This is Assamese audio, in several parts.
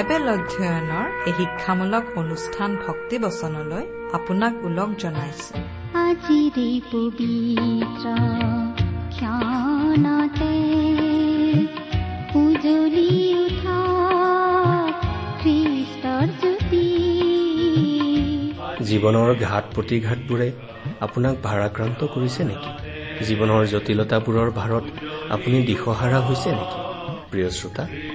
বাইবেল অধ্যয়নৰ এই শিক্ষামূলক অনুষ্ঠান ভক্তিবচনলৈ আপোনাক ওলগ জনাইছো। আজিৰে পবিত্ৰ ক্ষণতে উজলি উঠা খ্ৰীষ্টৰ জ্যোতি। জীৱনৰ ঘাট প্ৰতিঘাতবোৰে আপোনাক ভাৰাক্ৰান্ত কৰিছে নেকি? জীৱনৰ জটিলতাবোৰৰ ভাৰত আপুনি দিশহাৰা হৈছে নেকি? প্ৰিয় শ্ৰোতা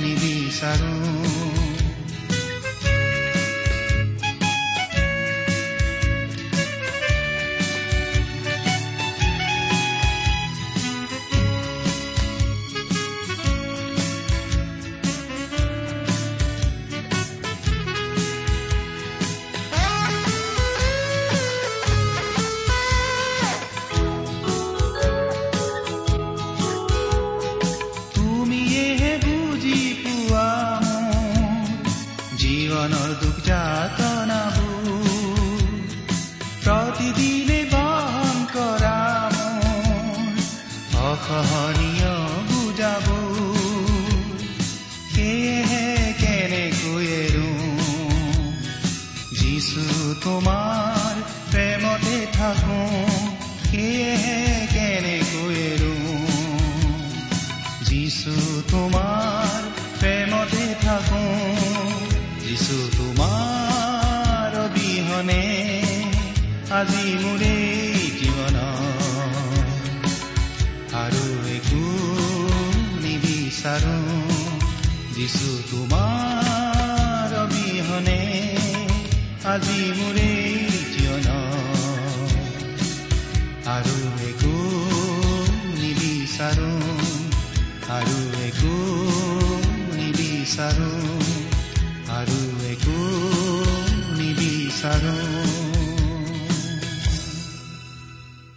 নিবিচাৰো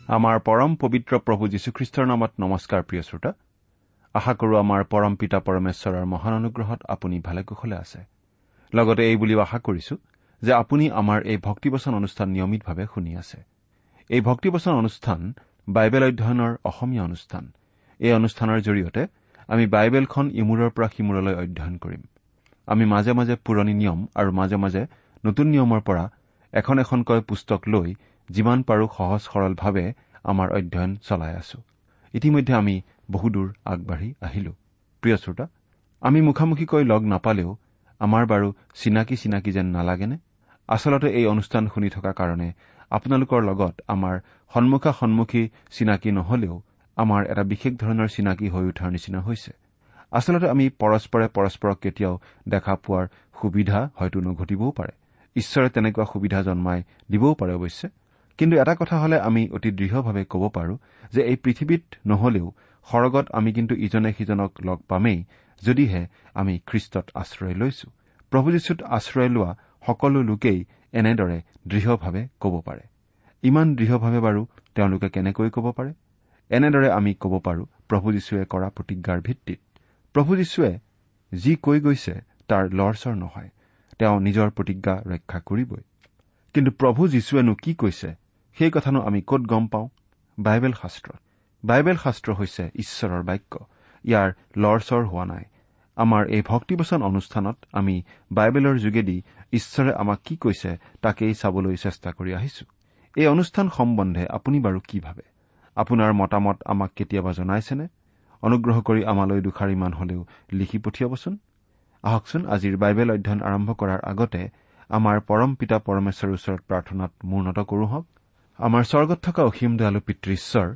আমাৰ পৰম পবিত্ৰ প্ৰভু যীশুখ্ৰীষ্টৰ নামত নমস্কাৰ প্ৰিয় শ্ৰোতা। আশা কৰো আমাৰ পৰম পিতা পৰমেশ্বৰৰ মহান অনুগ্ৰহত আপুনি ভালে কুশলে আছে। লগতে এই বুলিও আশা কৰিছো যে আপুনি আমাৰ এই ভক্তিবচন অনুষ্ঠান নিয়মিতভাৱে শুনি আছে। এই ভক্তিবচন অনুষ্ঠান বাইবেল অধ্যয়নৰ অসমীয়া অনুষ্ঠান। এই অনুষ্ঠানৰ জৰিয়তে আমি বাইবেলখন ইমূৰৰ পৰা সিমূৰলৈ অধ্যয়ন কৰিম। আমি মাজে মাজে পুৰণি নিয়ম আৰু মাজে মাজে নতুন নিয়মৰ পৰা এখন এখনকৈ পুস্তক লৈ যিমান পাৰো সহজ সৰলভাৱে আমাৰ অধ্যয়ন চলাই আছো। ইতিমধ্যে আমি বহুদূৰ আগবাঢ়ি আহিলো। প্ৰিয় শ্ৰোতা আমি মুখামুখিকৈ লগ নাপালেও আমাৰ বাৰু চিনাকি চিনাকি যেন নালাগেনে? আচলতে এই অনুষ্ঠান শুনি থকা কাৰণে আপোনালোকৰ লগত আমাৰ সন্মুখা সন্মুখী চিনাকি নহলেও আমাৰ এটা বিশেষ ধৰণৰ চিনাকি হৈ উঠাৰ নিচিনা হৈছে। আচলতে আমি পৰস্পৰে পৰস্পৰক কেতিয়াও দেখা পোৱাৰ সুবিধা হয়তো নঘটিবও পাৰে। ঈশ্বৰে তেনেকুৱা সুবিধা জন্মাই দিবও পাৰে অৱশ্যে। কিন্তু এটা কথা হলে আমি অতি দৃঢ়ভাৱে ক'ব পাৰো যে এই পৃথিৱীত নহলেও সৰগত আমি কিন্তু ইজনে সিজনক লগ পামেই যদিহে আমি খ্ৰীষ্টত আশ্ৰয় লৈছো। প্ৰভু যীশুত আশ্ৰয় লোৱা সকলো লোকেই এনেদৰে দৃঢ়ভাৱে ক'ব পাৰে। ইমান দৃঢ়ভাৱে বাৰু তেওঁলোকে কেনেকৈ ক'ব পাৰে? এনেদৰে আমি ক'ব পাৰো প্ৰভু যীশুৱে কৰা প্ৰতিজ্ঞাৰ ভিত্তিত। প্ৰভু যীশুৱে যি কৈ গৈছে তাৰ লৰচৰ নহয় তেওঁ নিজৰ প্ৰতিজ্ঞা ৰক্ষা কৰিবই। কিন্তু প্ৰভু যীশুৱেনো কি কৈছে সেই কথানো আমি ক'ত গম পাওঁ? বাইবেল শাস্ত্ৰত বাইবেল শাস্ত্ৰ হৈছে ঈশ্বৰৰ বাক্য। ইয়াৰ লৰচৰ হোৱা নাই। আমাৰ এই ভক্তিবচন অনুষ্ঠানত আমি বাইবেলৰ যোগেদি ঈশ্বৰে আমাক কি কৈছে তাকেই চাবলৈ চেষ্টা কৰি আহিছো। এই অনুষ্ঠান সম্বন্ধে আপুনি বাৰু কি ভাবে? আপোনাৰ মতামত আমাক কেতিয়াবা জনাইছেনে? অনুগ্ৰহ কৰি আমালৈ দুষাৰিমান হলেও লিখি পঠিয়াবচোন। আহকচোন আজিৰ বাইবেল অধ্যয়ন আৰম্ভ কৰাৰ আগতে আমাৰ পৰম পিতা পৰমেশ্বৰৰ ওচৰত প্ৰাৰ্থনাত মূৰ্ণত কৰো হওক। আমাৰ স্বৰ্গত থকা অসীম দয়ালু পিতৃ ঈশ্বৰ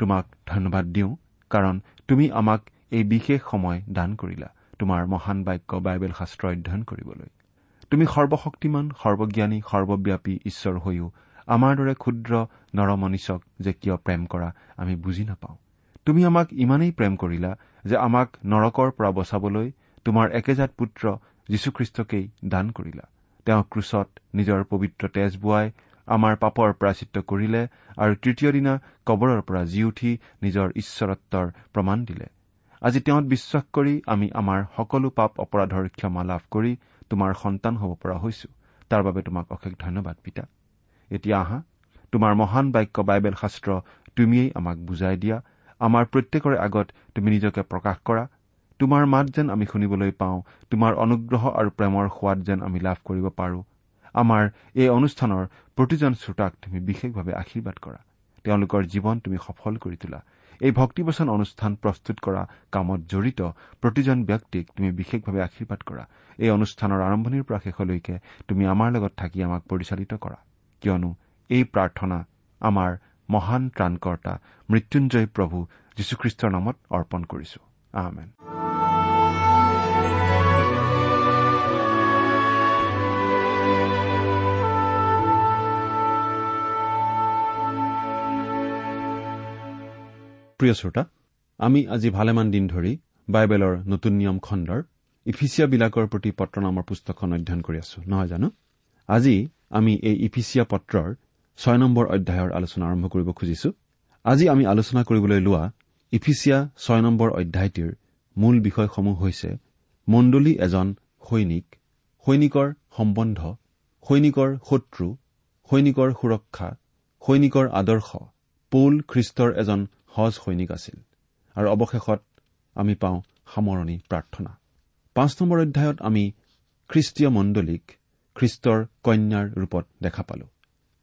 তোমাক ধন্যবাদ দিওঁ কাৰণ তুমি আমাক এই বিশেষ সময় দান কৰিলা তোমাৰ মহান বাক্য বাইবেল শাস্ত্ৰ অধ্যয়ন কৰিবলৈ। তুমি সৰ্বশক্তিমান সৰ্বজ্ঞানী সৰ্বব্যাপী ঈশ্বৰ হৈও আমাৰ দৰে ক্ষুদ্ৰ নৰমনিচক যে কিয় প্ৰেম কৰা আমি বুজি নাপাওঁ। তুমি আমাক ইমানেই প্ৰেম কৰিলা যে আমাক নৰকৰ পৰা বচাবলৈ তোমাৰ একেজাত পুত্ৰ যীশুখ্ৰীষ্টকেই দান কৰিলা। তেওঁ ক্ৰুচত নিজৰ পবিত্ৰ তেজ বোৱাই আমাৰ পাপৰ প্ৰাচিত্য কৰিলে আৰু তৃতীয় দিনা কবৰৰ পৰা জি উঠি নিজৰ ঈশ্বৰত্বৰ প্ৰমাণ দিলে। আজি তেওঁত বিশ্বাস কৰি আমি আমাৰ সকলো পাপ অপৰাধৰ ক্ষমা লাভ কৰি তোমাৰ সন্তান হ'ব পৰা হৈছো। তাৰ বাবে তোমাক অশেষ ধন্যবাদ পিতা। এতিয়া আহা তোমাৰ মহান বাক্য বাইবেল শাস্ত্ৰ তুমিয়েই আমাক বুজাই দিয়া। আমাৰ প্ৰত্যেকৰে আগত তুমি নিজকে প্ৰকাশ কৰা। তোমাৰ মাত যেন আমি শুনিবলৈ পাওঁ তোমাৰ অনুগ্ৰহ আৰু প্ৰেমৰ সোৱাদ যেন আমি লাভ কৰিব পাৰো। আমাৰ এই অনুষ্ঠানৰ প্ৰতিজন শ্ৰোতাক তুমি বিশেষভাৱে আশীৰ্বাদ কৰা। তেওঁলোকৰ জীৱন তুমি সফল কৰি তোলা। এই ভক্তিবচন অনুষ্ঠান প্ৰস্তুত কৰা কামত জড়িত প্ৰতিজন ব্যক্তিক তুমি বিশেষভাৱে আশীৰ্বাদ কৰা। এই অনুষ্ঠানৰ আৰম্ভণিৰ পৰা শেষলৈকে তুমি আমাৰ লগত থাকি আমাক পৰিচালিত কৰা। কিয়নো এই প্ৰাৰ্থনা আমাৰ মহান ত্ৰাণকৰ্তা মৃত্যুঞ্জয় প্ৰভু যীশুখ্ৰীষ্টৰ নামত অৰ্পণ কৰিছো। প্ৰিয় শ্ৰোতা আমি আজি ভালেমান দিন ধৰি বাইবেলৰ নতুন নিয়ম খণ্ডৰ ইফিচিয়াবিলাকৰ প্ৰতি পত্ৰ নামৰ পুস্তকখন অধ্যয়ন কৰি আছো নহয় জানো? আজি আমি এই ইফিচিয়া পত্ৰৰ ছয় নম্বৰ অধ্যায়ৰ আলোচনা আৰম্ভ কৰিব খুজিছো। আজি আমি আলোচনা কৰিবলৈ লোৱা ইফিচিয়া ছয় নম্বৰ অধ্যায়টিৰ মূল বিষয়সমূহ হৈছে মণ্ডলী এজন সৈনিক সৈনিকৰ সম্বন্ধ সৈনিকৰ শত্ৰু সৈনিকৰ সুৰক্ষা সৈনিকৰ আদৰ্শ পৌল খ্ৰীষ্টৰ এজন সজ সৈনিক আছিল। আৰু অৱশেষত আমি পাওঁ সামৰণি প্ৰাৰ্থনা। পাঁচ নম্বৰ অধ্যায়ত আমি খ্ৰীষ্টীয় মণ্ডলীক খ্ৰীষ্টৰ কন্যাৰ ৰূপত দেখা পালো।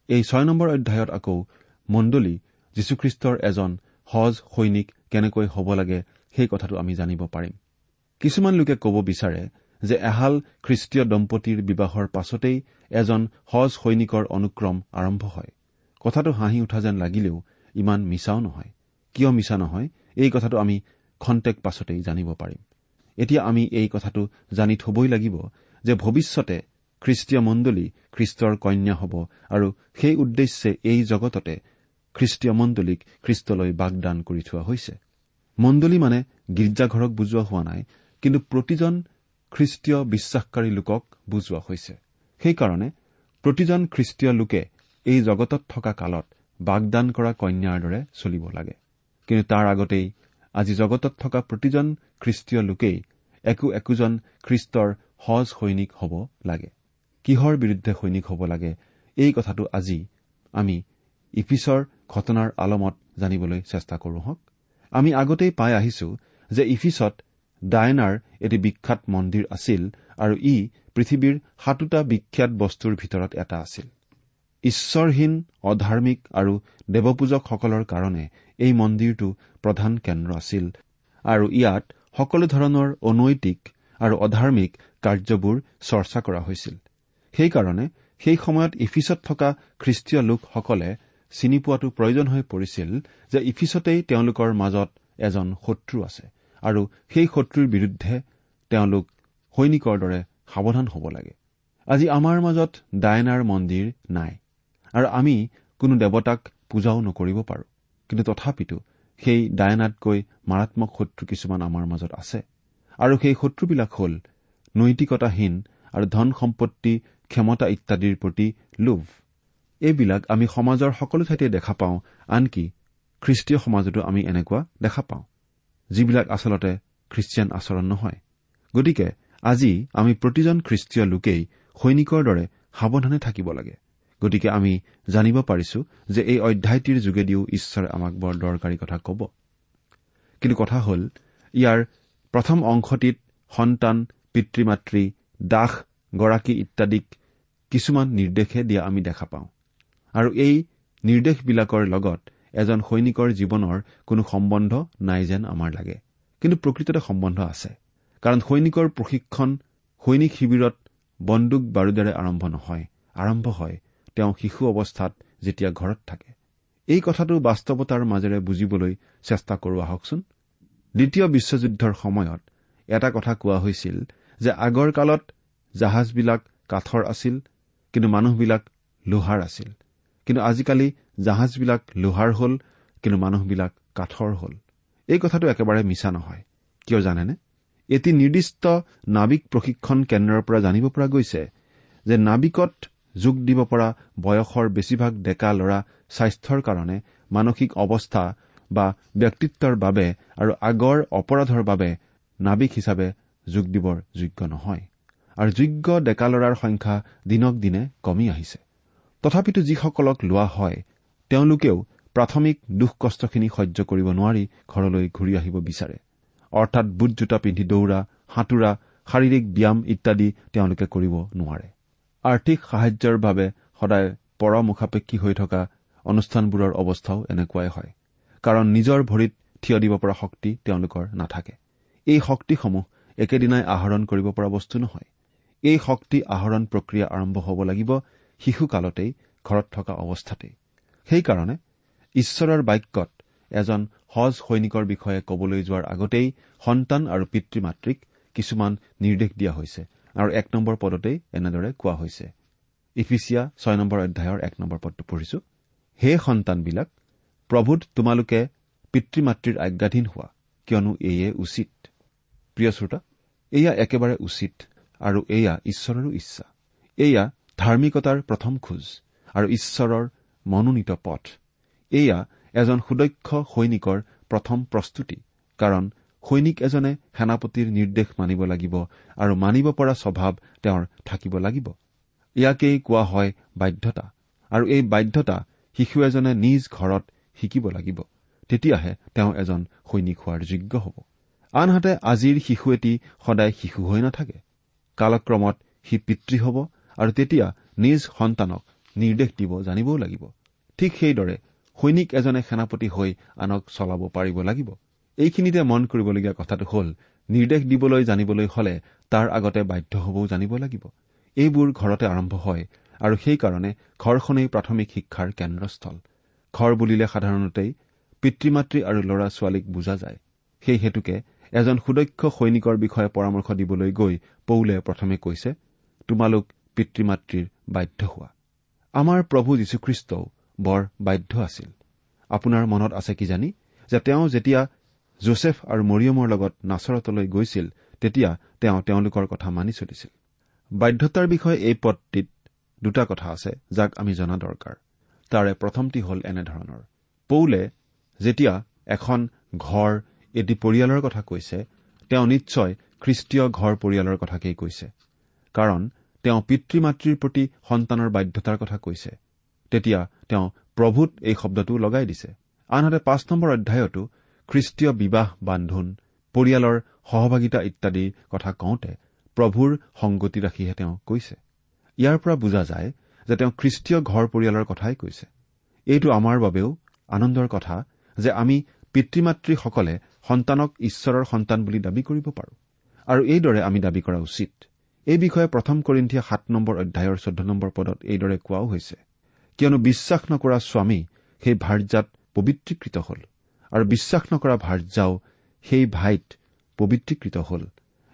এই ছয় নম্বৰ অধ্যায়ত আকৌ মণ্ডলী যীশুখ্ৰীষ্টৰ এজন সজ সৈনিক কেনেকৈ হ'ব লাগে সেই কথাটো আমি জানিব পাৰিম। কিছুমান লোকে ক'ব বিচাৰে যে এহাল খ্ৰীষ্টীয় দম্পতীৰ বিবাহৰ পাছতেই এজন সজ সৈনিকৰ অনুক্ৰম আৰম্ভ হয়। কথাটো হাঁহি উঠা যেন লাগিলেও ইমান মিছাও নহয়। কিয় মিছা নহয়? এই কথাটো আমি খন্তেক পাছতেই জানিব পাৰিম। এতিয়া আমি এই কথাটো জানি থবই লাগিব যে ভৱিষ্যতে খ্ৰীষ্টীয় মণ্ডলী খ্ৰীষ্টৰ কন্যা হ'ব আৰু সেই উদ্দেশ্যে এই জগততে খ্ৰীষ্টীয় মণ্ডলীক খ্ৰীষ্টলৈ বাগদান কৰি থোৱা হৈছে। মণ্ডলী মানে গীৰ্জাঘৰক বুজোৱা হোৱা নাই কিন্তু প্ৰতিজন খ্ৰীষ্টীয় বিশ্বাসকাৰী লোকক বুজোৱা হৈছে। সেইকাৰণে প্ৰতিজন খ্ৰীষ্টীয় লোকে এই জগতত থকা কালত বাগদান কৰা কন্যাৰ দৰে চলিব লাগে। কিন্তু তাৰ আগতেই আজি জগতত থকা প্ৰতিজন খ্ৰীষ্টীয় লোকেই একো একোজন খ্ৰীষ্টৰ সজ সৈনিক হ'ব লাগে। কিহৰ বিৰুদ্ধে সৈনিক হ'ব লাগে? এই কথাটো আজি আমি ইফিছৰ ঘটনাৰ আলমত জানিবলৈ চেষ্টা কৰো হওক। আমি আগতেই পাই আহিছো যে ইফিছত ডায়নাৰ এটি বিখ্যাত মন্দিৰ আছিল আৰু ই পৃথিৱীৰ সাতোটা বিখ্যাত বস্তুৰ ভিতৰত এটা আছিল। ঈশ্বৰহীন অধাৰ্মিক আৰু দেৱপূজকসকলৰ কাৰণে এই মন্দিৰটো প্ৰধান কেন্দ্ৰ আছিল। আৰু ইয়াত সকলো ধৰণৰ অনৈতিক আৰু অধাৰ্মিক কাৰ্যবোৰ চৰ্চা কৰা হৈছিল। সেইকাৰণে সেই সময়ত ইফিছত থকা খ্ৰীষ্টীয় লোকসকলে চিনি পোৱাটো প্ৰয়োজন হৈ পৰিছিল যে ইফিছতেই তেওঁলোকৰ মাজত এজন শত্ৰু আছে আৰু সেই শত্ৰুৰ বিৰুদ্ধে তেওঁলোক সৈনিকৰ দৰে সাৱধান হ'ব লাগে। আজি আমাৰ মাজত ডায়েনাৰ মন্দিৰ নাই। আৰু আমি কোনো দেৱতাক পূজাও নকৰিব পাৰোঁ। কিন্তু তথাপিতো সেই ডায়েনাতকৈ মাৰাত্মক শত্ৰু কিছুমান আমাৰ মাজত আছে। আৰু সেই শত্ৰুবিলাক হ'ল নৈতিকতাহীন আৰু ধন সম্পত্তি ক্ষমতা ইত্যাদিৰ প্ৰতি লোভ। এইবিলাক আমি সমাজৰ সকলো ঠাইতে দেখা পাওঁ আনকি খ্ৰীষ্টীয় সমাজতো আমি এনেকুৱা দেখা পাওঁ যিবিলাক আচলতে খ্ৰীষ্টিয়ান আচৰণ নহয়। গতিকে আজি আমি প্ৰতিজন খ্ৰীষ্টীয় লোকেই সৈনিকৰ দৰে সাৱধানে থাকিব লাগে। গতিকে আমি জানিব পাৰিছো যে এই অধ্যায়টিৰ যোগেদিও ঈশ্বৰে আমাক বৰ দৰকাৰী কথা ক'ব। কিন্তু কথা হ'ল ইয়াৰ প্ৰথম অংশটিত সন্তান পিতৃ মাতৃ দাস গৰাকী ইত্যাদিক কিছুমান নিৰ্দেশে দিয়া আমি দেখা পাওঁ। আৰু এই নিৰ্দেশবিলাকৰ লগত এজন সৈনিকৰ জীৱনৰ কোনো সম্বন্ধ নাই যেন আমাৰ লাগে। কিন্তু প্ৰকৃততে সম্বন্ধ আছে। কাৰণ সৈনিকৰ প্ৰশিক্ষণ সৈনিক শিবিৰত বন্দুক বাৰুদেৰে আৰম্ভ নহয় আৰম্ভ হয়। তেওঁ শিশু অৱস্থাত যেতিয়া ঘৰত থাকে। এই কথাটো বাস্তৱতাৰ মাজেৰে বুজিবলৈ চেষ্টা কৰো আহকচোন দ্বিতীয় বিশ্বযুদ্ধৰ সময়ত এটা কথা কোৱা হৈছিল যে আগৰ কালত জাহাজবিলাক কাঠৰ আছিল কিন্তু মানুহবিলাক লোহাৰ আছিল। কিন্তু আজিকালি জাহাজবিলাক লোহাৰ হ'ল কিন্তু মানুহবিলাক কাঠৰ হ'ল। এই কথাটো একেবাৰে মিছা নহয়। কিয় জানেনে? এটি নিৰ্দিষ্ট নাবিক প্ৰশিক্ষণ কেন্দ্ৰৰ পৰা জানিব পৰা গৈছে যে নাবিকত যোগ দিব পৰা বয়সৰ বেছিভাগ ডেকা ল'ৰা স্বাস্থ্যৰ কাৰণে মানসিক অৱস্থা বা ব্যক্তিত্বৰ বাবে আৰু আগৰ অপৰাধৰ বাবে নাবিক হিচাপে যোগ দিবৰ যোগ্য নহয়। আৰু যোগ্য ডেকা ল'ৰাৰ সংখ্যা দিনক দিনে কমি আহিছে। তথাপিতো যিসকলক লোৱা হয় তেওঁলোকেও প্ৰাথমিক দুখ কষ্টখিনি সহ্য কৰিব নোৱাৰি ঘৰলৈ ঘূৰি আহিব বিচাৰে। অৰ্থাৎ বুট জোতা পিন্ধি দৌৰা সাঁতোৰা শাৰীৰিক ব্যায়াম ইত্যাদি তেওঁলোকে কৰিব নোৱাৰে। আৰ্থিক সাহায্যৰ বাবে সদায় পৰ মুখাপেক্ষী হৈ থকা অনুষ্ঠানবোৰৰ অৱস্থাও এনেকুৱাই হয়। কাৰণ নিজৰ ভৰিত থিয় দিব পৰা শক্তি তেওঁলোকৰ নাথাকে। এই শক্তিসমূহ একেদিনাই আহৰণ কৰিব পৰা বস্তু নহয়। এই শক্তি আহৰণ প্ৰক্ৰিয়া আৰম্ভ হ'ব লাগিব শিশুকালতেই ঘৰত থকা অৱস্থাতেই। সেইকাৰণে ঈশ্বৰৰ বাক্যত এজন সজ সৈনিকৰ বিষয়ে কবলৈ যোৱাৰ আগতেই সন্তান আৰু পিতৃ মাতৃক কিছুমান নিৰ্দেশ দিয়া হৈছে। আৰু এক নম্বৰ পদতেই এনেদৰে কোৱা হৈছে। ইফিচিয়া ছয় নম্বৰ অধ্যায়ৰ এক নম্বৰ পদটো পঢ়িছো। হে সন্তানবিলাক প্ৰভূত তোমালোকে পিতৃ মাতৃৰ আজ্ঞাধীন হোৱা কিয়নো এয়ে উচিত। প্ৰিয় শ্ৰোতা এয়া একেবাৰে উচিত আৰু এয়া ঈশ্বৰৰো ইচ্ছা। এয়া ধাৰ্মিকতাৰ প্ৰথম খোজ আৰু ঈশ্বৰৰ মনোনীত পথ। এয়া এজন সুদক্ষ সৈনিকৰ প্ৰথম প্ৰস্তুতি কাৰণ সৈনিক এজনে সেনাপতিৰ নিৰ্দেশ মানিব লাগিব আৰু মানিব পৰা স্বভাৱ তেওঁৰ থাকিব লাগিব। ইয়াকেই কোৱা হয় বাধ্যতা। আৰু এই বাধ্যতা শিশু এজনে নিজ ঘৰত শিকিব লাগিব। তেতিয়াহে তেওঁ এজন সৈনিক হোৱাৰ যোগ্য হ'ব। আনহাতে আজিৰ শিশু এটি সদায় শিশু হৈ নাথাকে। কালক্ৰমত সি পিতৃ হ'ব আৰু তেতিয়া নিজ সন্তানক নিৰ্দেশ দিব জানিবও লাগিব। ঠিক সেইদৰে সৈনিক এজনে সেনাপতি হৈ আনক চলাব পাৰিব লাগিব। এইখিনিতে মন কৰিবলগীয়া কথাটো হ'ল নিৰ্দেশ দিবলৈ জানিবলৈ হলে তাৰ আগতে বাধ্য হবও জানিব লাগিব। এইবোৰ ঘৰতে আৰম্ভ হয় আৰু সেইকাৰণে ঘৰখনেই প্ৰাথমিক শিক্ষাৰ কেন্দ্ৰস্থল। ঘৰ বুলিলে সাধাৰণতেই পিতৃ মাতৃ আৰু ল'ৰা ছোৱালীক বুজা যায়। সেই হেতুকে এজন সুদক্ষ সৈনিকৰ বিষয়ে পৰামৰ্শ দিবলৈ গৈ পৌলে প্ৰথমে কৈছে তোমালোক পিতৃ মাতৃৰ বাধ্য হোৱা। আমাৰ প্ৰভু যীশুখ্ৰীষ্টও বৰ বাধ্য আছিল। আপোনাৰ মনত আছে কি জানি? যে তেওঁ যেতিয়া জোচেফ আৰু মৰিয়মৰ লগত নাচৰতলৈ গৈছিল তেতিয়া তেওঁ তেওঁলোকৰ কথা মানি চলিছিল। বাধ্যতাৰ বিষয়ে এই পদটিত দুটা কথা আছে যাক আমি জনা দৰকাৰ। তাৰে প্ৰথমটি হ'ল এনেধৰণৰ। পৌলে যেতিয়া এখন ঘৰ এটি পৰিয়ালৰ কথা কৈছে তেওঁ নিশ্চয় খ্ৰীষ্টীয় ঘৰ পৰিয়ালৰ কথাকেই কৈছে। কাৰণ তেওঁ পিতৃ মাতৃৰ প্ৰতি সন্তানৰ বাধ্যতাৰ কথা কৈছে। তেতিয়া তেওঁ প্ৰভূত এই শব্দটো লগাই দিছে। আনহাতে পাঁচ নম্বৰ অধ্যায়তো খ্ৰীষ্টীয় বিবাহ বান্ধোন পৰিয়ালৰ সহভাগিতা ইত্যাদিৰ কথা কওঁতে প্ৰভুৰ সংগতি ৰাখিহে তেওঁ কৈছে। ইয়াৰ পৰা বুজা যায় যে তেওঁ খ্ৰীষ্টীয় ঘৰ পৰিয়ালৰ কথাই কৈছে। এইটো আমাৰ বাবেও আনন্দৰ কথা যে আমি পিতৃ মাতৃসকলে সন্তানক ঈশ্বৰৰ সন্তান বুলি দাবী কৰিব পাৰোঁ। আৰু এইদৰে আমি দাবী কৰা উচিত। এই বিষয়ে প্ৰথম কৰিন্ঠিয়া সাত নম্বৰ অধ্যায়ৰ চৈধ্য নম্বৰ পদত এইদৰে কোৱাও হৈছে কিয়নো বিশ্বাস নকৰা স্বামী সেই ভাৰ্যাত পবিত্ৰীকৃত হল। আৰু বিশ্বাস নকৰা ভাৰ্যাও সেই ভাইত পবিত্ৰীকৃত হল।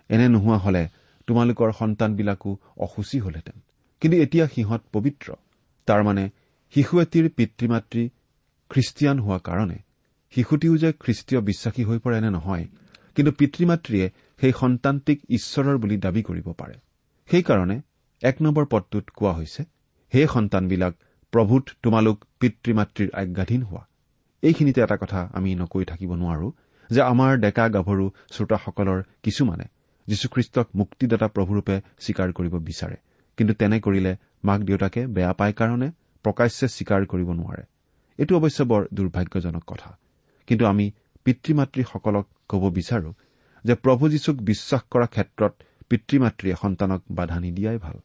এনে নোহোৱা হলে তোমালোকৰ সন্তানবিলাকো অসুচী হলহেঁতেন। কিন্তু এতিয়া সিহঁত পবিত্ৰ। তাৰমানে শিশু এটিৰ পিতৃ মাতৃ খ্ৰীষ্টিয়ান হোৱা কাৰণে। শিশুটিও যে খ্ৰীষ্টীয় বিশ্বাসী হৈ পৰে এনে নহয় কিন্তু পিতৃ মাতৃয়ে সেই সন্তানটিক ঈশ্বৰৰ বুলি দাবী কৰিব পাৰে। সেইকাৰণে এক নম্বৰ পদটোত কোৱা হৈছে সেই সন্তানবিলাক প্ৰভূত তোমালোক পিতৃ মাতৃৰ আজ্ঞাধীন হোৱা। এইখিনিতে এটা কথা আমি নকৈ থাকিব নোৱাৰো যে আমাৰ ডেকা গাভৰু শ্ৰোতাসকলৰ কিছুমানে যীশুখ্ৰীষ্টক মুক্তিদাতা প্ৰভুৰূপে স্বীকাৰ কৰিব বিচাৰে। কিন্তু তেনে কৰিলে মাক দেউতাকে বেয়া পায় কাৰণে প্ৰকাশ্যে স্বীকাৰ কৰিব নোৱাৰে। এইটো অৱশ্যে বৰ দুৰ্ভাগ্যজনক কথা। কিন্তু আমি পিতৃ মাতৃসকলক ক'ব বিচাৰো যে প্ৰভু যীশুক বিশ্বাস কৰা ক্ষেত্ৰত পিতৃ মাতৃয়ে সন্তানক বাধা নিদিয়াই ভাল।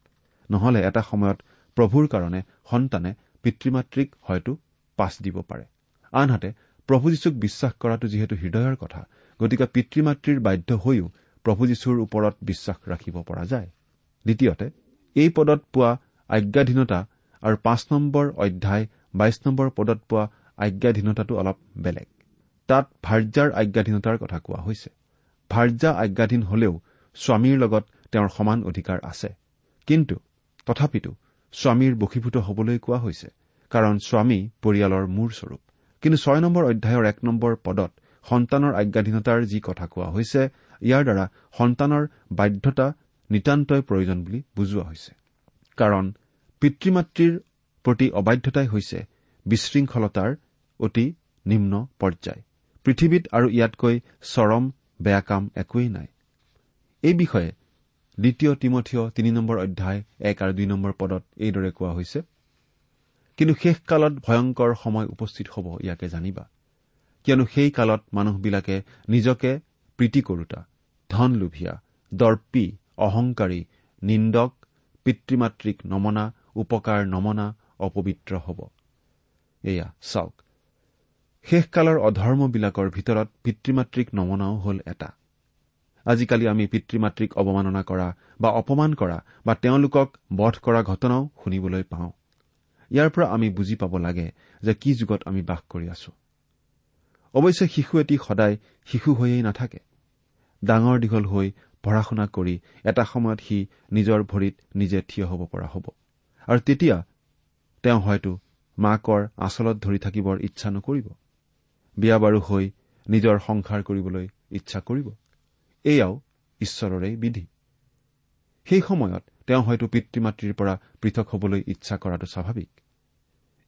নহলে এটা সময়ত প্ৰভুৰ কাৰণে সন্তানে পিতৃ মাতৃক হয়তো পাছ দিব পাৰে। আনহাতে প্ৰভু যীশুক বিশ্বাস কৰাটো যিহেতু হৃদয়ৰ কথা গতিকে পিতৃ মাতৃৰ বাধ্য হৈও প্ৰভু যীশুৰ ওপৰত বিশ্বাস ৰাখিব পৰা যায়। দ্বিতীয়তে এই পদত পোৱা আজ্ঞাধীনতা আৰু পাঁচ নম্বৰ অধ্যায় বাইশ নম্বৰ পদত পোৱা আজ্ঞাধীনতাটো অলপ বেলেগ। তাত ভাৰ্যাৰ আজ্ঞাধীনতাৰ কথা কোৱা হৈছে। ভাৰ্যা আজ্ঞাধীন হলেও স্বামীৰ লগত তেওঁৰ সমান অধিকাৰ আছে। কিন্তু তথাপিতো স্বামীৰ বশীভূত হবলৈ কোৱা হৈছে কাৰণ স্বামী পৰিয়ালৰ মূৰ স্বৰূপ। কিন্তু ছয় নম্বৰ অধ্যায়ৰ এক নম্বৰ পদত সন্তানৰ আজ্ঞাধীনতাৰ যি কথা কোৱা হৈছে ইয়াৰ দ্বাৰা সন্তানৰ বাধ্যতা নিতান্তই প্ৰয়োজন বুলি বুজোৱা হৈছে। কাৰণ পিতৃ মাতৃৰ প্ৰতি অবাধ্যতাই হৈছে বিশৃংখলতাৰ অতি নিম্ন পৰ্যায়। পৃথিৱীত আৰু ইয়াতকৈ চৰম বেয়া কাম একোৱেই নাই। এই বিষয়ে দ্বিতীয় তিমঠীয় তিনি নম্বৰ অধ্যায় এক আৰু দুই নম্বৰ পদত এইদৰে কোৱা হৈছে কিন্তু শেষকালত ভয়ংকৰ সময় উপস্থিত হ'ব ইয়াকে জানিবা। কিয়নো সেই কালত মানুহবিলাকে নিজকে প্ৰীতি কৰোতা ধন লোভীয়া দৰ্পী অহংকাৰী নিন্দক পিতৃ মাতৃক নমনা উপকাৰ নমনা অপবিত্ৰ হ'ব। এয়া চাওক শেষকালৰ অধৰ্মবিলাকৰ ভিতৰত পিতৃ মাতৃক নমনাও হ'ল এটা। আজিকালি আমি পিতৃ মাতৃক অৱমাননা কৰা বা অপমান কৰা বা তেওঁলোকক বধ কৰা ঘটনাও শুনিবলৈ পাওঁ। ইয়াৰ পৰা আমি বুজি পাব লাগে যে কি যুগত আমি বাস কৰি আছো। অৱশ্যে শিশু এটি সদায় শিশু হৈয়েই নাথাকে। ডাঙৰ দীঘল হৈ পঢ়া শুনা কৰি এটা সময়ত সি নিজৰ ভৰিত নিজে থিয় হ'ব পৰা হ'ব। আৰু তেতিয়া তেওঁ হয়তো মাকৰ আচলত ধৰি থাকিবৰ ইচ্ছা নকৰিব। বিয়া বাৰু হৈ নিজৰ সংসাৰ কৰিবলৈ ইচ্ছা কৰিব। এয়াও ঈশ্বৰৰে বিধি। সেই সময়ত তেওঁ হয়তো পিতৃ মাতৃৰ পৰা পৃথক হবলৈ ইচ্ছা কৰাটো স্বাভাৱিক।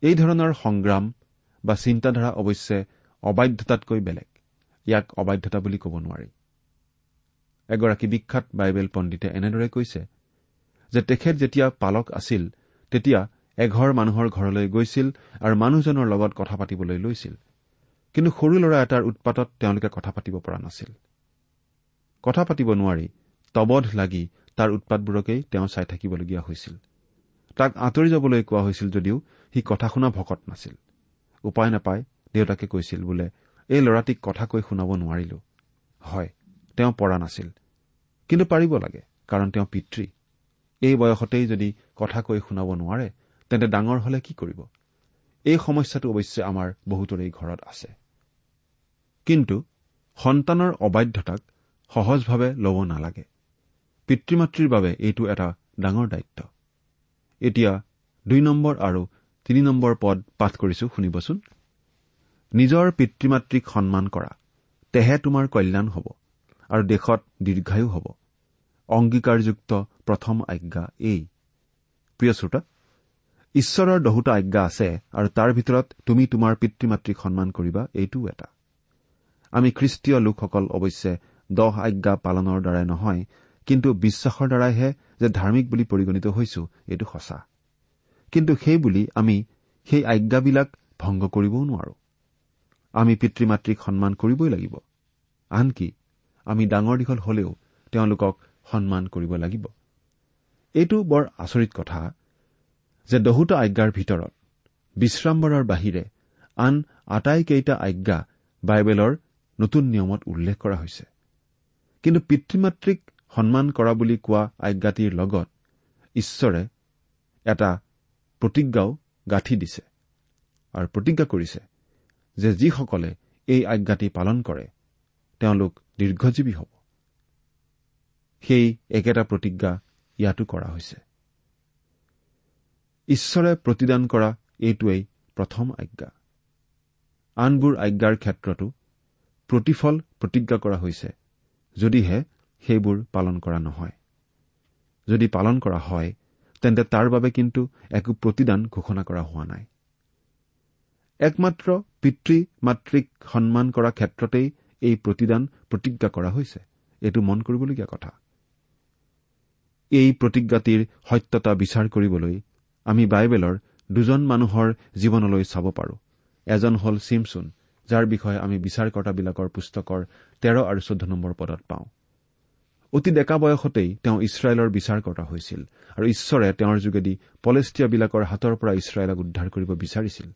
এই ধৰণৰ সংগ্ৰাম বা চিন্তাধাৰা অৱশ্যে অবাধ্যতাতকৈ বেলেগ। ইয়াক অবাধ্যতা বুলি ক'ব নোৱাৰি। এগৰাকী বিখ্যাত বাইবেল পণ্ডিতে এনেদৰে কৈছে যে তেখেত যেতিয়া পালক আছিল তেতিয়া এঘৰ মানুহৰ ঘৰলৈ গৈছিল আৰু মানুহজনৰ লগত কথা পাতিবলৈ লৈছিল। কিন্তু সৰু ল'ৰা এটাৰ উৎপাতত তেওঁলোকে কথা পাতিব পৰা নাছিল। কথা পাতিব নোৱাৰি তবধ লাগি তাৰ উৎপাতবোৰকেই তেওঁ চাই থাকিবলগীয়া হৈছিল। তাক আঁতৰি যাবলৈ কোৱা হৈছিল যদিও সি কথা শুনা ভকত নাছিল। উপায় নাপাই দেউতাকে কৈছিল বোলে এই ল'ৰাটিক কথা কৈ শুনাব নোৱাৰিলো। হয় তেওঁ পৰা নাছিল। কিন্তু পাৰিব লাগে কাৰণ তেওঁ পিতৃ। এই বয়সতেই যদি কথা কৈ শুনাব নোৱাৰে তেন্তে ডাঙৰ হলে কি কৰিব? এই সমস্যাটো অৱশ্যে আমাৰ বহুতৰেই ঘৰত আছে। কিন্তু সন্তানৰ অবাধ্যতাক সহজভাৱে ল'ব নালাগে। পিতৃ মাতৃৰ বাবে এইটো এটা ডাঙৰ দায়িত্ব। এতিয়া দুই নম্বৰ আৰু তিনি নম্বৰ পদ পাঠ কৰিছো শুনিবচোন। নিজৰ পিতৃ মাতৃক সন্মান কৰা তেহে তোমাৰ কল্যাণ হ'ব আৰু দেশত দীৰ্ঘায়ু হ'ব। অংগীকাৰযুক্ত প্ৰথম আজ্ঞা এই। প্ৰিয় শ্ৰোতা ঈশ্বৰৰ দহোটা আজ্ঞা আছে আৰু তাৰ ভিতৰত তুমি তোমাৰ পিতৃ মাতৃক সন্মান কৰিবা এইটোও এটা। আমি খ্ৰীষ্টীয় লোকসকল অৱশ্যে দহ আজ্ঞা পালনৰ দ্বাৰাই নহয় কিন্তু বিশ্বাসৰ দ্বাৰাইহে যে ধাৰ্মিক বুলি পৰিগণিত হৈছো এইটো সঁচা। কিন্তু সেই বুলি আমি সেই আজ্ঞাবিলাক ভংগ কৰিবও নোৱাৰো। আমি পিতৃ মাতৃক সন্মান কৰিবই লাগিব। আনকি আমি ডাঙৰ দীঘল হলেও তেওঁলোকক সন্মান কৰিব লাগিব। এইটো বৰ আচৰিত কথা যে দহোটা আজ্ঞাৰ ভিতৰত বিশ্ৰাম্বৰৰ বাহিৰে আন আটাইকেইটা আজ্ঞা বাইবেলৰ নতুন নিয়মত উল্লেখ কৰা হৈছে। কিন্তু পিতৃ মাতৃক সন্মান কৰা বুলি কোৱা আজ্ঞাটিৰ লগত ঈশ্বৰে এটা প্ৰতিজ্ঞাও গাঁঠি দিছে আৰু প্ৰতিজ্ঞা কৰিছে যে যিসকলে এই আজ্ঞাটি পালন কৰে তেওঁলোক দীৰ্ঘজীৱী হ'ব। সেই একেটা প্ৰতিজ্ঞা ইয়াতো কৰা হৈছে। ঈশ্বৰে প্ৰতিদান কৰা এইটোৱেই প্ৰথম আজ্ঞা। আনবোৰ আজ্ঞাৰ ক্ষেত্ৰতো প্ৰতিফল প্ৰতিজ্ঞা কৰা হৈছে যদিহে সেইবোৰ পালন কৰা নহয়। যদি পালন কৰা হয় তেন্তে তাৰ বাবে কিন্তু একো প্ৰতিদান ঘোষণা কৰা হোৱা নাই। একমাত্ৰ পিতৃ মাতৃক সন্মান কৰা ক্ষেত্ৰতেই এই প্ৰতিদান প্ৰতিজ্ঞা কৰা হৈছে। এইটো মন কৰিবলগীয়া কথা। এই প্ৰতিজ্ঞাটিৰ সত্যতা বিচাৰ কৰিবলৈ আমি বাইবেলৰ দুজন মানুহৰ জীৱনলৈ চাব পাৰো। এজন হ'ল চিমচুন যাৰ বিষয়ে আমি বিচাৰকৰ্তাবিলাকৰ পুস্তকৰ তেৰ আৰু চৈধ্য নম্বৰ পদত পাওঁ। অতি ডেকা বয়সতেই তেওঁ ইছৰাইলৰ বিচাৰকৰ্তা হৈছিল আৰু ঈশ্বৰে তেওঁৰ যোগেদি পলেষ্টিয়াবিলাকৰ হাতৰ পৰা ইছৰাইলক উদ্ধাৰ কৰিব বিচাৰিছিল।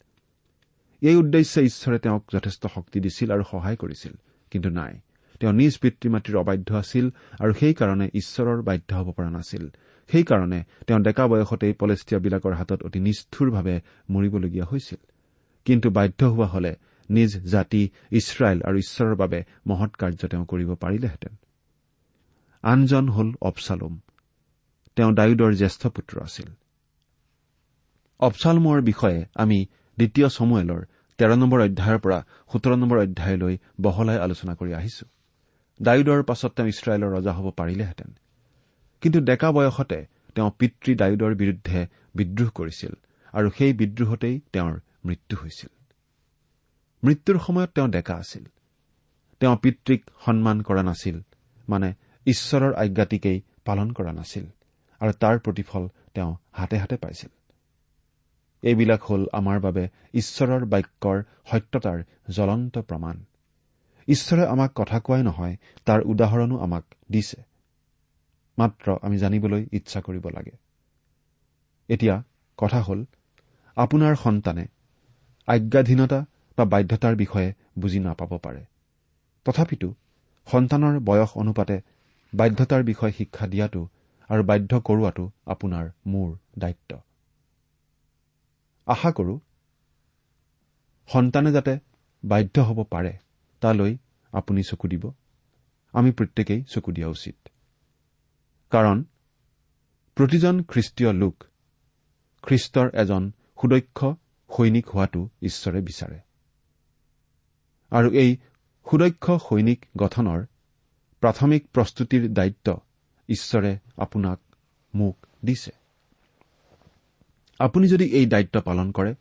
এই উদ্দেশ্যে ঈশ্বৰে তেওঁক যথেষ্ট শক্তি দিছিল আৰু সহায় কৰিছিল কিন্তু নাই। তেওঁ নিজ পিতৃ মাতৃৰ অবাধ্য আছিল আৰু সেইকাৰণে ঈশ্বৰৰ বাধ্য হ'ব পৰা নাছিল। সেইকাৰণে তেওঁ ডেকা বয়সতেই পলেষ্টিয়াবিলাকৰ হাতত অতি নিষ্ঠুৰভাৱে মৰিবলগীয়া হৈছিল। কিন্তু বাধ্য হোৱা হলে নিজ জাতি ইছৰাইল আৰু ঈশ্বৰৰ বাবে মহৎ কাৰ্য তেওঁ কৰিব পাৰিলেহেঁতেন। আনজন হল অপচালোম তেওঁ ডায়ুদৰ জ্যেষ্ঠ পুত্ৰ আছিল। অপচালমৰ বিষয়ে আমি দ্বিতীয় চমুৱেলৰ তেৰ নম্বৰ অধ্যায়ৰ পৰা সোতৰ নম্বৰ অধ্যায়লৈ বহলাই আলোচনা কৰি আহিছো। ডায়ুদৰ পাছত তেওঁ ইছৰাইলৰ ৰজা হ'ব পাৰিলেহেঁতেন। কিন্তু ডেকা বয়সতে তেওঁ পিতৃ ডায়ুদৰ বিৰুদ্ধে বিদ্ৰোহ কৰিছিল আৰু সেই বিদ্ৰোহতেই তেওঁৰ মৃত্যু হৈছিল। মৃত্যুৰ সময়ত তেওঁ ডেকা আছিল। তেওঁ পিতৃক সন্মান কৰা নাছিল। মানে ঈশ্বৰৰ আজ্ঞাটিকেই পালন কৰা নাছিল আৰু তাৰ প্ৰতিফল তেওঁ হাতে হাতে পাইছিল। এইবিলাক হ'ল আমাৰ বাবে ঈশ্বৰৰ বাক্যৰ সত্যতাৰ জ্বলন্ত প্ৰমাণ। ঈশ্বৰে আমাক কথা কোৱাই নহয় তাৰ উদাহৰণো আমাক দিছে। মাত্ৰ আমি জানিবলৈ ইচ্ছা কৰিব লাগে। এতিয়া কথা হ'ল আপোনাৰ সন্তানে আজ্ঞাধীনতা বা বাধ্যতাৰ বিষয়ে বুজি নাপাব পাৰে। তথাপিতো সন্তানৰ বয়স অনুপাতে বাধ্যতাৰ বিষয়ে শিক্ষা দিয়াটো আৰু বাধ্য কৰোৱাটো আপোনাৰ মোৰ দায়িত্ব। আশা কৰো সন্তানে যাতে বাধ্য হ'ব পাৰে তালৈ আপুনি চকু দিব। আমি প্ৰত্যেকেই চকু দিয়া উচিত। কাৰণ প্ৰতিজন খ্ৰীষ্টীয় লোক খ্ৰীষ্টৰ এজন সুদক্ষ সৈনিক হোৱাটো ঈশ্বৰে বিচাৰে। আৰু এই সুদক্ষ সৈনিক গঠনৰ প্ৰাথমিক প্ৰস্তুতিৰ দায়িত্ব ঈশ্বৰে আপোনাক মোক দিছে। আপুনি যদি এই দায়িত্ব পালন কৰে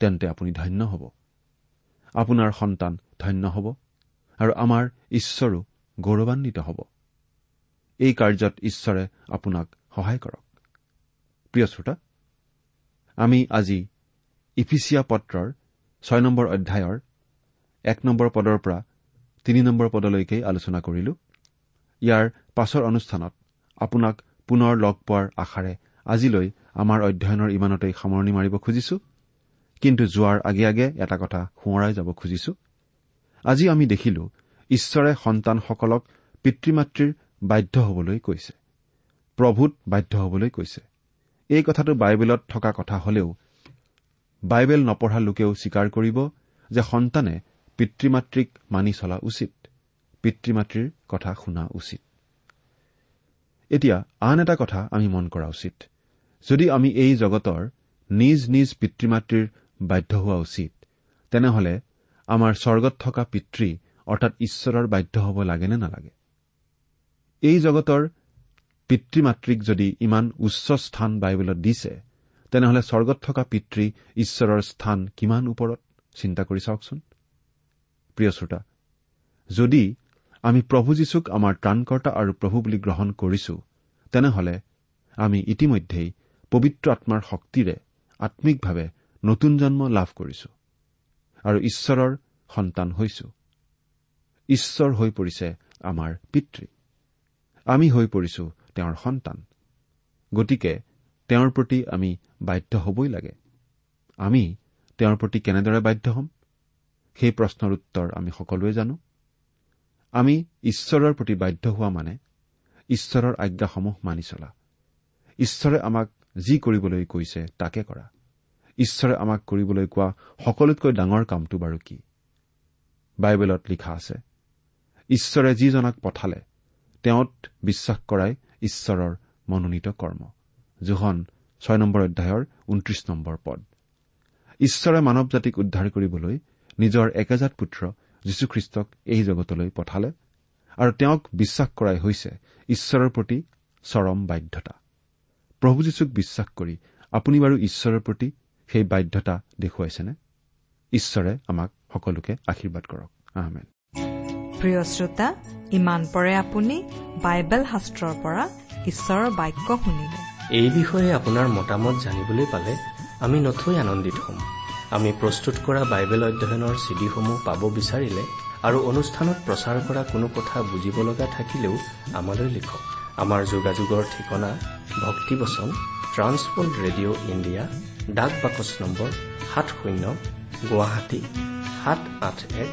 তেন্তে আপুনি ধন্য হ'ব। আপোনাৰ সন্তান ধন্য হ'ব আৰু আমাৰ ঈশ্বৰো গৌৰৱান্বিত হ'ব। এই কাৰ্যত ঈশ্বৰে আপোনাক সহায় কৰক। প্ৰিয় শ্ৰোতা আমি আজি ইফিচিয়া পত্ৰৰ ছয় নম্বৰ অধ্যায়ৰ এক নম্বৰ পদৰ পৰা তিনি নম্বৰ পদলৈকে আলোচনা কৰিলো। ইয়াৰ পাছৰ অনুষ্ঠানত আপোনাক পুনৰ লগ পোৱাৰ আশাৰে আজিলৈ আমাৰ অধ্যয়নৰ ইমানতেই সামৰণি মাৰিব খুজিছো। কিন্তু যোৱাৰ আগে আগে এটা কথা সোঁৱৰাই যাব খুজিছো। আজি আমি দেখিলো ঈশ্বৰে সন্তানসকলক পিতৃ মাতৃৰ বাধ্য হবলৈ কৈছে। প্ৰভূত বাধ্য হবলৈ কৈছে। এই কথাটো বাইবেলত থকা কথা হলেও বাইবেল নপঢ়া লোকেও স্বীকাৰ কৰিব যে সন্তানে পিতৃ মাতৃক মানি চলা উচিত। পিতৃ মাতৃৰ কথা শুনা উচিত। এতিয়া আন এটা কথা আমি মন কৰা উচিত। যদি আমি এই জগতৰ নিজ নিজ পিতৃ মাতৃৰ বাধ্য হোৱা উচিত তেনেহলে আমাৰ স্বৰ্গত থকা পিতৃ অৰ্থাৎ ঈশ্বৰৰ বাধ্য হ'ব লাগে নে নালাগে? এই জগতৰ পিতৃ মাতৃক যদি ইমান উচ্চ স্থান বাইবেলত দিছে তেনেহলে স্বৰ্গত থকা পিতৃ ঈশ্বৰৰ স্থান কিমান ওপৰত? চিন্তা কৰি চাওকচোন। প্ৰিয় শ্ৰোতা যদি আমি প্ৰভু যীশুক আমাৰ ত্ৰাণকৰ্তা আৰু প্ৰভু বুলি গ্ৰহণ কৰিছো তেনেহলে আমি ইতিমধ্যেই পবিত্ৰ আত্মাৰ শক্তিৰে আম্মিকভাৱে নতুন জন্ম লাভ কৰিছো আৰু ঈশ্বৰৰ সন্তান হৈছো। ঈশ্বৰ হৈ পৰিছে আমাৰ পিতৃ। আমি হৈ পৰিছো তেওঁৰ সন্তান। গতিকে তেওঁৰ প্ৰতি আমি বাধ্য হবই লাগে। আমি তেওঁৰ প্ৰতি কেনেদৰে বাধ্য হ'ম? সেই প্ৰশ্নৰ উত্তৰ আমি সকলোৱে জানো। আমি ঈশ্বৰৰ প্ৰতি বাধ্য হোৱা মানে ঈশ্বৰৰ আজ্ঞাসমূহ মানি চলা। ঈশ্বৰে আমাক যি কৰিবলৈ কৈছে তাকে কৰা। ঈশ্বৰে আমাক কৰিবলৈ কোৱা সকলোতকৈ ডাঙৰ কামটো বাৰু কি? বাইবেলত লিখা আছে ঈশ্বৰে যিজনাক পঠালে তেওঁত বিশ্বাস কৰাই ঈশ্বৰৰ মনোনীত কৰ্ম। জোহন ছয় নম্বৰ অধ্যায়ৰ ঊনত্ৰিশ নম্বৰ পদ। ঈশ্বৰে মানৱ জাতিক উদ্ধাৰ কৰিবলৈ নিজৰ একেজাত পুত্ৰ যীশুখ্ৰীষ্টক এই জগতলৈ পঠালে আৰু তেওঁক বিশ্বাস কৰাই হৈছে ঈশ্বৰৰ প্ৰতি চৰম বাধ্যতা। প্ৰভু যীশুক বিশ্বাস কৰি আপুনি বাৰু ঈশ্বৰৰ প্ৰতি সেই বাধ্যতা দেখুৱাইছেনে? ঈশ্বৰে আমাক সকলোকে আশীৰ্বাদ কৰক। আহমেদ প্ৰিয় শ্ৰোতা ইমান পৰে আপুনি বাইবেল শাস্ত্ৰৰ পৰা ঈশ্বৰৰ বাক্য শুনিলে। এই বিষয়ে আপোনাৰ মতামত জানিবলৈ পালে আমি নথৈ আনন্দিত হ'ম। আমি প্ৰস্তুত কৰা বাইবেল অধ্যয়নৰ চিডিসমূহ পাব বিচাৰিলে আৰু অনুষ্ঠানত প্ৰচাৰ কৰা কোনো কথা বুজিব লগা থাকিলেও আমালৈ লিখক। আমাৰ যোগাযোগৰ ঠিকনা ভক্তিবচন ট্ৰান্সৱৰ্ল্ড ৰেডিঅ' ইণ্ডিয়া ডাক বাকচ নম্বৰ সাত শূন্য গুৱাহাটী সাত আঠ এক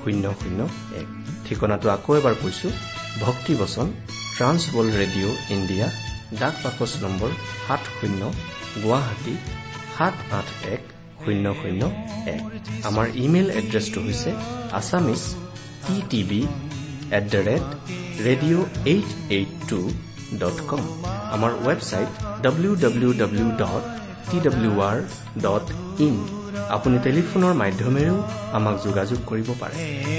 শূন্য শূন্য এক। ঠিকনাটো আকৌ এবাৰ কৈছো ভক্তিবচন ট্ৰান্সৱৰ্ল্ড ৰেডিঅ' ইণ্ডিয়া ডাক বাকচ নম্বৰ সাত শূন্য গুৱাহাটী সাত আঠ এক শূন্য শূন্য এক। আমাৰ ইমেইল এড্ৰেছটো হৈছে Assamese T TV at the rate radio' eight eight two dot com. আমাৰ website W W W dot T W R dot in. আপুনি টেলিফোনৰ মাধ্যমেৰেও আমাক যোগাযোগ কৰিব পাৰে। হে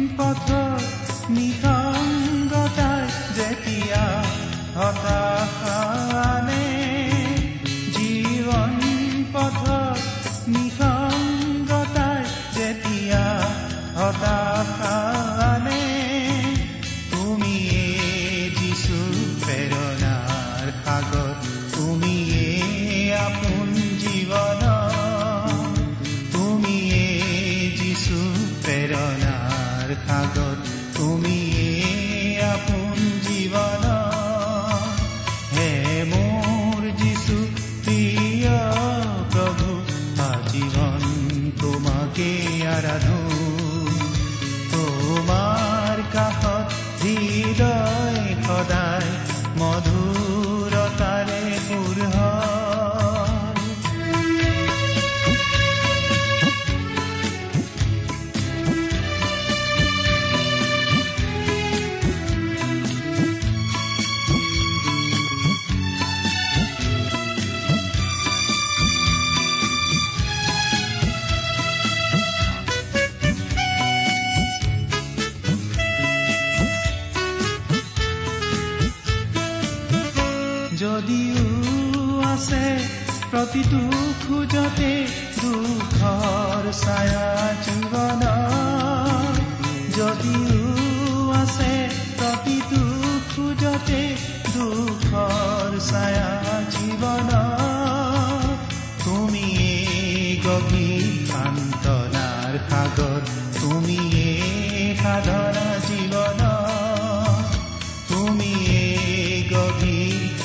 নিসংগতাই যেতিয়া হতাশানে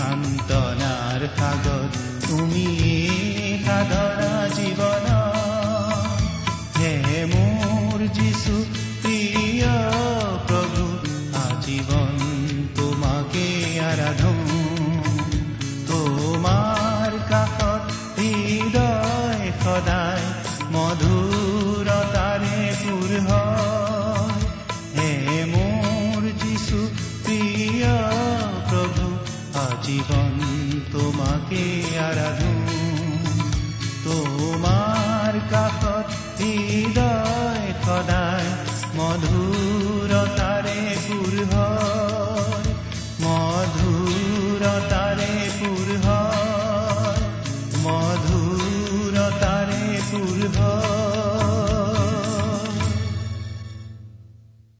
সান্তনাৰ সাগৰ তুমিয়ে সাধনা জীৱন হে মোৰ যিছু তোমাকে আরাধো তোমাৰ কাষত হৃদয়